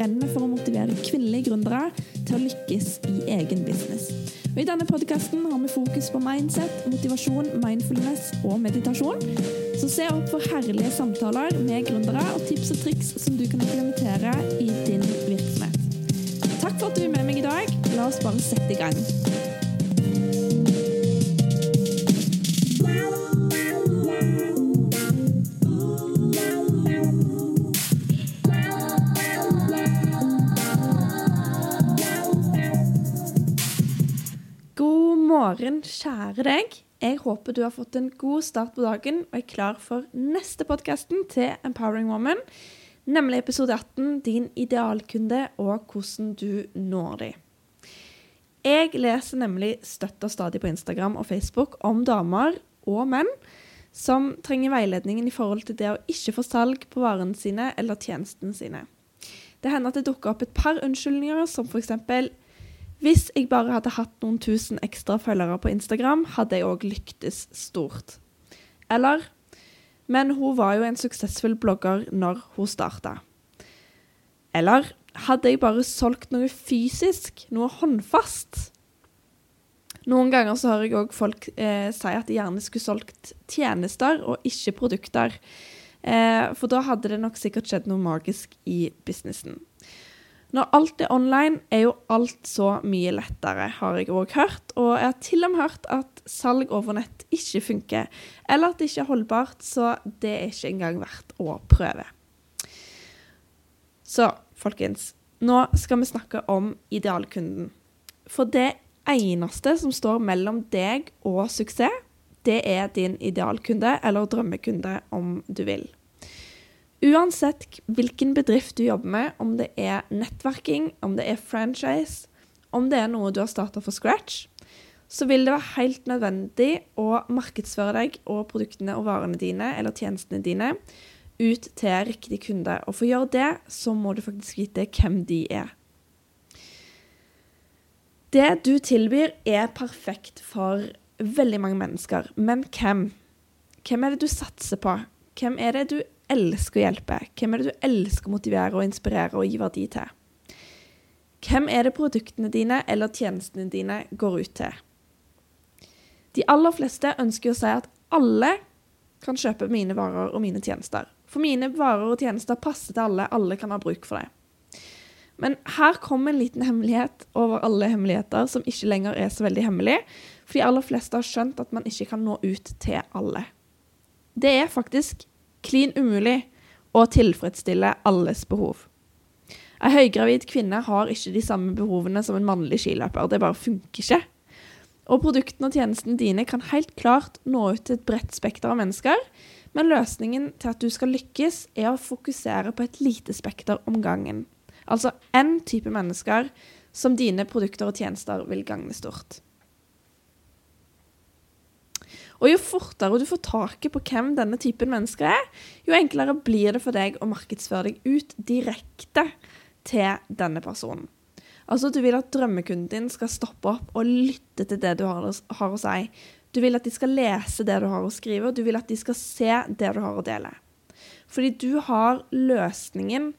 brenner for å motivere kvinnelige gründere til å lykkes i egen business. Og I denne podkasten har vi fokus på mindset, motivasjon, mindfulness og meditasjon. Så se opp for herlige samtaler med gründere og tips og triks som du kan implementere i din virksomhet. Takk for at du er med meg i dag. La oss bare sette i gang. God morgen, kjære deg. Jeg håper du har fått en god start på dagen og er klar for neste podkasten til Empowering Woman, nemlig episode 18 Din idealkunde og hvordan du når dem. Jeg leser nemlig støtt og stadig på Instagram og Facebook om damer og menn som trenger veiledningen i forhold til det å ikke få salg på varene sine eller tjenestene sine. Det hender at det dukker opp et par unnskyldninger, som f.eks.: Hvis jeg bare hadde hatt noen tusen ekstra følgere på Instagram, hadde jeg òg lyktes stort. Eller Men hun var jo en suksessfull blogger når hun starta. Eller hadde jeg bare solgt noe fysisk, noe håndfast? Noen ganger så hører jeg òg folk eh, si at de gjerne skulle solgt tjenester og ikke produkter. Eh, for da hadde det nok sikkert skjedd noe magisk i businessen. Når alt er online, er jo alt så mye lettere, har jeg òg hørt. Og jeg har til og med hørt at salg over nett ikke funker, eller at det ikke er holdbart, så det er ikke engang verdt å prøve. Så folkens, nå skal vi snakke om idealkunden. For det eneste som står mellom deg og suksess, det er din idealkunde, eller drømmekunde, om du vil. Uansett hvilken bedrift du jobber med, om det er nettverking, om det er franchise, om det er noe du har starta for scratch, så vil det være helt nødvendig å markedsføre deg og produktene og varene dine eller tjenestene dine ut til riktig kunde. Og for å gjøre det, så må du faktisk vite hvem de er. Det du tilbyr, er perfekt for veldig mange mennesker. Men hvem? Hvem er det du satser på? Hvem er det du elsker å hjelpe? Hvem er det du elsker å motivere og inspirere og gi verdi til? Hvem er det produktene dine eller tjenestene dine går ut til? De aller fleste ønsker å si at alle kan kjøpe mine varer og mine tjenester. For mine varer og tjenester passer til alle, alle kan ha bruk for det. Men her kommer en liten hemmelighet over alle hemmeligheter som ikke lenger er så veldig hemmelig, for de aller fleste har skjønt at man ikke kan nå ut til alle. Det er faktisk klin umulig å tilfredsstille alles behov. Ei høygravid kvinne har ikke de samme behovene som en mannlig skiløper. Det bare funker ikke. Og produktene og tjenestene dine kan helt klart nå ut til et bredt spekter av mennesker, men løsningen til at du skal lykkes, er å fokusere på et lite spekter om gangen. Altså én type mennesker som dine produkter og tjenester vil gagne stort. Og jo fortere du får taket på hvem denne typen mennesker er, jo enklere blir det for deg å markedsføre deg ut direkte til denne personen. Altså, du vil at drømmekunden din skal stoppe opp og lytte til det du har, har å si. Du vil at de skal lese det du har å skrive, og du vil at de skal se det du har å dele. Fordi du har løsningen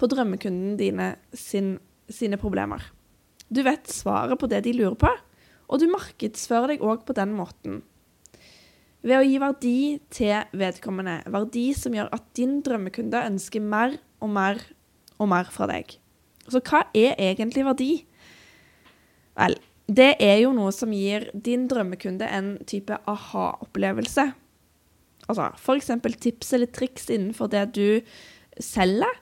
på drømmekunden dine sin, sine problemer. Du vet svaret på det de lurer på, og du markedsfører deg òg på den måten. Ved å gi verdi til vedkommende, verdi som gjør at din drømmekunde ønsker mer og mer og mer fra deg. Så hva er egentlig verdi? Vel, det er jo noe som gir din drømmekunde en type aha-opplevelse. Altså f.eks. tips eller triks innenfor det du selger,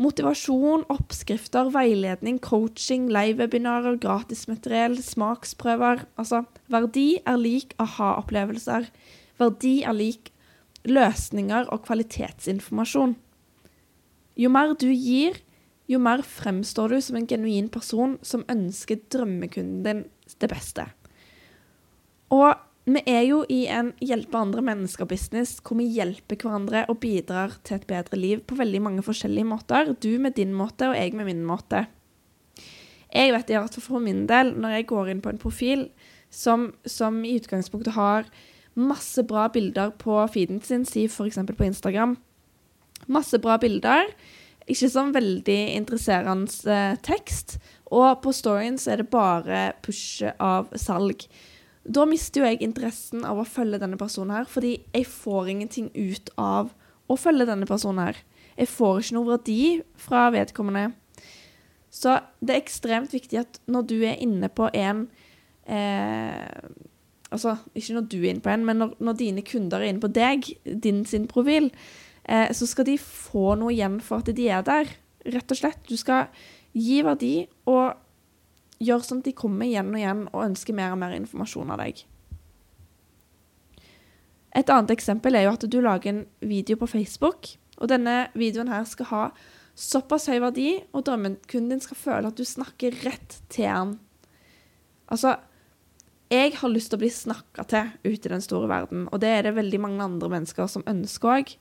Motivasjon, oppskrifter, veiledning, coaching, live-webinarer, gratismateriell, smaksprøver. Altså, verdi er lik aha-opplevelser. Verdi er lik løsninger og kvalitetsinformasjon. Jo mer du gir, jo mer fremstår du som en genuin person som ønsker drømmekunden din det beste. Og vi er jo i en hjelpe andre mennesker-business hvor vi hjelper hverandre og bidrar til et bedre liv på veldig mange forskjellige måter. Du med din måte, og jeg med min måte. Jeg vet at for min del, når jeg går inn på en profil som, som i utgangspunktet har masse bra bilder på feeden sin, si f.eks. på Instagram Masse bra bilder ikke sånn veldig interesserende eh, tekst. Og på storyen så er det bare push av salg. Da mister jo jeg interessen av å følge denne personen her, fordi jeg får ingenting ut av å følge denne personen her. Jeg får ikke noe verdi fra vedkommende. Så det er ekstremt viktig at når du er inne på en eh, Altså, ikke når du er inne på en, men når, når dine kunder er inne på deg, din sin profil, eh, så skal de få noe igjen for at de er der. Rett og slett. Du skal gi verdi og gjøre sånn at de kommer igjen og igjen og ønsker mer og mer informasjon av deg. Et annet eksempel er jo at du lager en video på Facebook, og denne videoen her skal ha såpass høy verdi, og drømmekunden din skal føle at du snakker rett til han. Altså, jeg har lyst til å bli snakka til ute i den store verden, og det er det veldig mange andre mennesker som ønsker òg.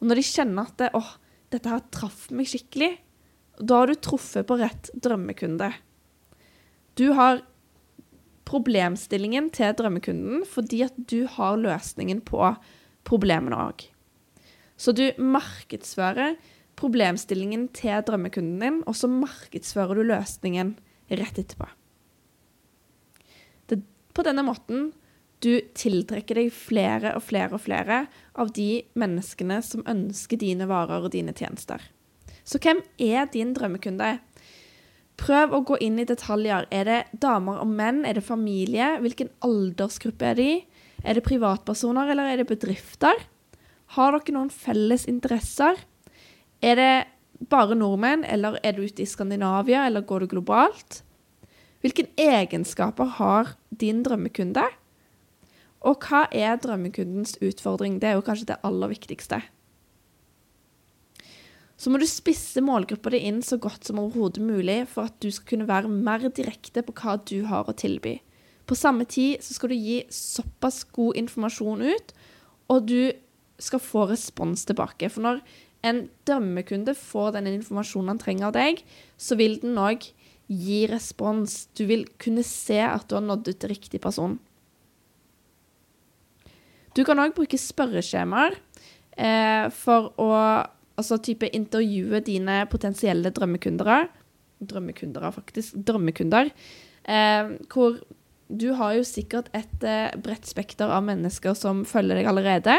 Og når de kjenner at det, 'Å, dette her traff meg skikkelig, da har du truffet på rett drømmekunde. Du har problemstillingen til drømmekunden fordi at du har løsningen på problemene òg. Så du markedsfører problemstillingen til drømmekunden din, og så markedsfører du løsningen rett etterpå. På denne måten du tiltrekker deg flere og flere og flere av de menneskene som ønsker dine varer og dine tjenester. Så hvem er din drømmekunde? Prøv å gå inn i detaljer. Er det damer og menn? Er det familie? Hvilken aldersgruppe er de? Er det privatpersoner, eller er det bedrifter? Har dere noen felles interesser? Er det bare nordmenn, eller er du ute i Skandinavia, eller går du globalt? Hvilke egenskaper har din drømmekunde? Og hva er drømmekundens utfordring? Det er jo kanskje det aller viktigste. Så må du spisse målgruppa di inn så godt som overhodet mulig for at du skal kunne være mer direkte på hva du har å tilby. På samme tid så skal du gi såpass god informasjon ut, og du skal få respons tilbake. For når en drømmekunde får den informasjonen han trenger av deg, så vil den òg gi respons. Du vil kunne se at du har nådd ut til riktig person. Du kan òg bruke spørreskjemaer eh, for å altså type intervjue dine potensielle drømmekunder. Drømmekunder, faktisk. Drømmekunder. Eh, hvor du har jo sikkert et eh, bredt spekter av mennesker som følger deg allerede.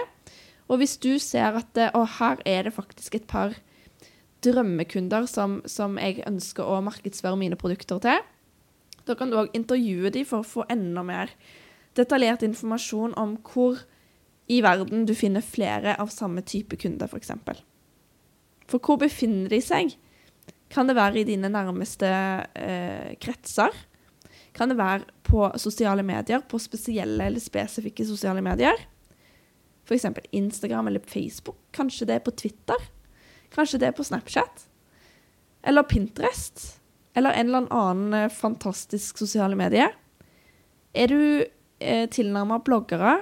Og hvis du ser at å, her er det faktisk et par drømmekunder som, som jeg ønsker å markedsføre mine produkter til, da kan du òg intervjue dem for å få enda mer detaljert informasjon om hvor i verden du finner flere av samme type kunder, f.eks. For, eksempel. for hvor befinner de seg? Kan det være i dine nærmeste eh, kretser? Kan det være på sosiale medier, på spesielle eller spesifikke sosiale medier? F.eks. Instagram eller Facebook. Kanskje det er på Twitter. Kanskje det er på Snapchat. Eller Pinterest. Eller en eller annen eh, fantastisk sosiale medie. Er du eh, tilnærma bloggere?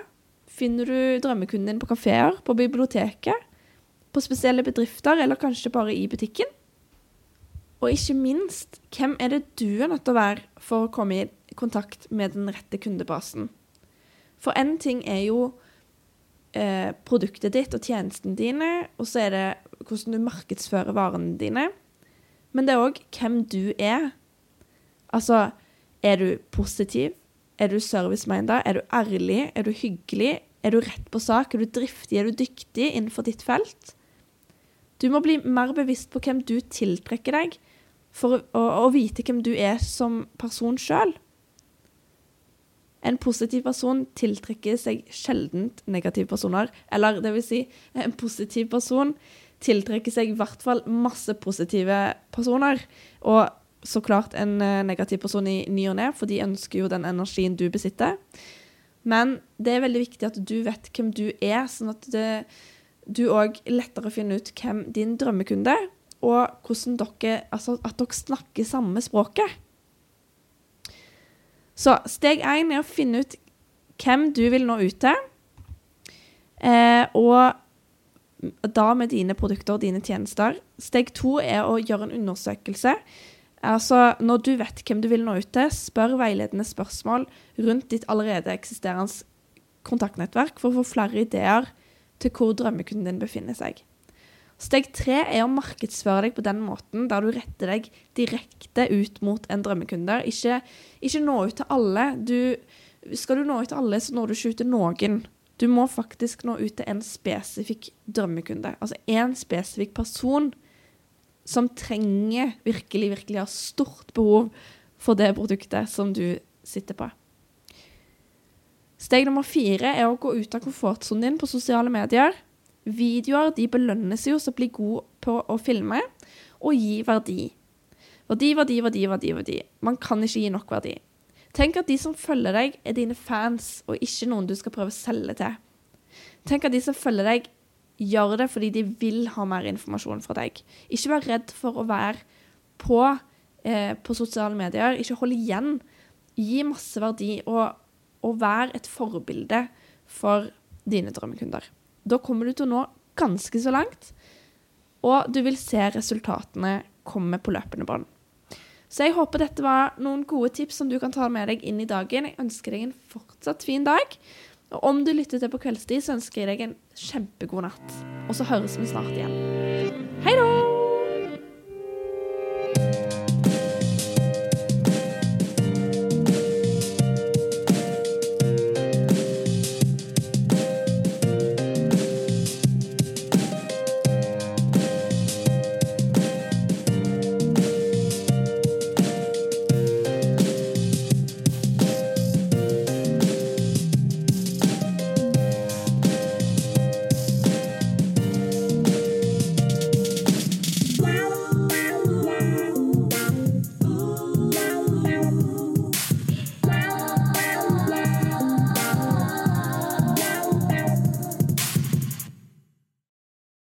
Finner du drømmekunden din på kafeer, på biblioteket, på spesielle bedrifter, eller kanskje bare i butikken? Og ikke minst, hvem er det du er nødt til å være for å komme i kontakt med den rette kundebasen? For én ting er jo eh, produktet ditt og tjenestene dine, og så er det hvordan du markedsfører varene dine. Men det er òg hvem du er. Altså, er du positiv? Er du service-minda? Er du ærlig? Er du hyggelig? Er du rett på sak? Er du driftig? Er du dyktig innenfor ditt felt? Du må bli mer bevisst på hvem du tiltrekker deg, for å, å, vite hvem du er som person sjøl. En positiv person tiltrekker seg sjelden negative personer. Eller det vil si, en positiv person tiltrekker seg i hvert fall masse positive personer. Og så klart en eh, negativ person i ny og ne, for de ønsker jo den energien du besitter. Men det er veldig viktig at du vet hvem du er, sånn at det, du òg lettere finner ut hvem din drømmekunde er, og hvordan dere, altså at dere snakker samme språket. Så steg én er å finne ut hvem du vil nå ut til. Eh, og da med dine produkter og dine tjenester. Steg to er å gjøre en undersøkelse. Altså, Når du vet hvem du vil nå ut til, spør veiledende spørsmål rundt ditt allerede eksisterende kontaktnettverk for å få flere ideer til hvor drømmekunden din befinner seg. Steg tre er å markedsføre deg på den måten der du retter deg direkte ut mot en drømmekunde. Ikke, ikke nå ut til alle. Du, skal du nå ut til alle, så når du ikke ut til noen. Du må faktisk nå ut til en spesifikk drømmekunde. Altså en spesifikk person som trenger, virkelig, virkelig har stort behov for det produktet som du sitter på. Steg nummer fire er å gå ut av komfortsonen din på sosiale medier. Videoer de belønnes jo som blir god på å filme og gi verdi. Verdi, verdi, verdi, verdi. verdi. Man kan ikke gi nok verdi. Tenk at de som følger deg, er dine fans, og ikke noen du skal prøve å selge til. Tenk at de som følger deg, gjør det fordi de vil ha mer informasjon fra deg. Ikke vær redd for å være på eh, på sosiale medier. Ikke hold igjen. Gi masse verdi, og, og vær et forbilde for dine drømmekunder. Da kommer du til å nå ganske så langt, og du vil se resultatene komme på løpende bånd. Så jeg håper dette var noen gode tips som du kan ta med deg inn i dagen. Jeg ønsker deg en fortsatt fin dag. Og om du lytter til på kveldstid, så ønsker jeg deg en kjempegod natt. Og så høres vi snart igjen. Hei da!